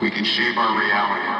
We can shape our reality.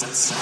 Ease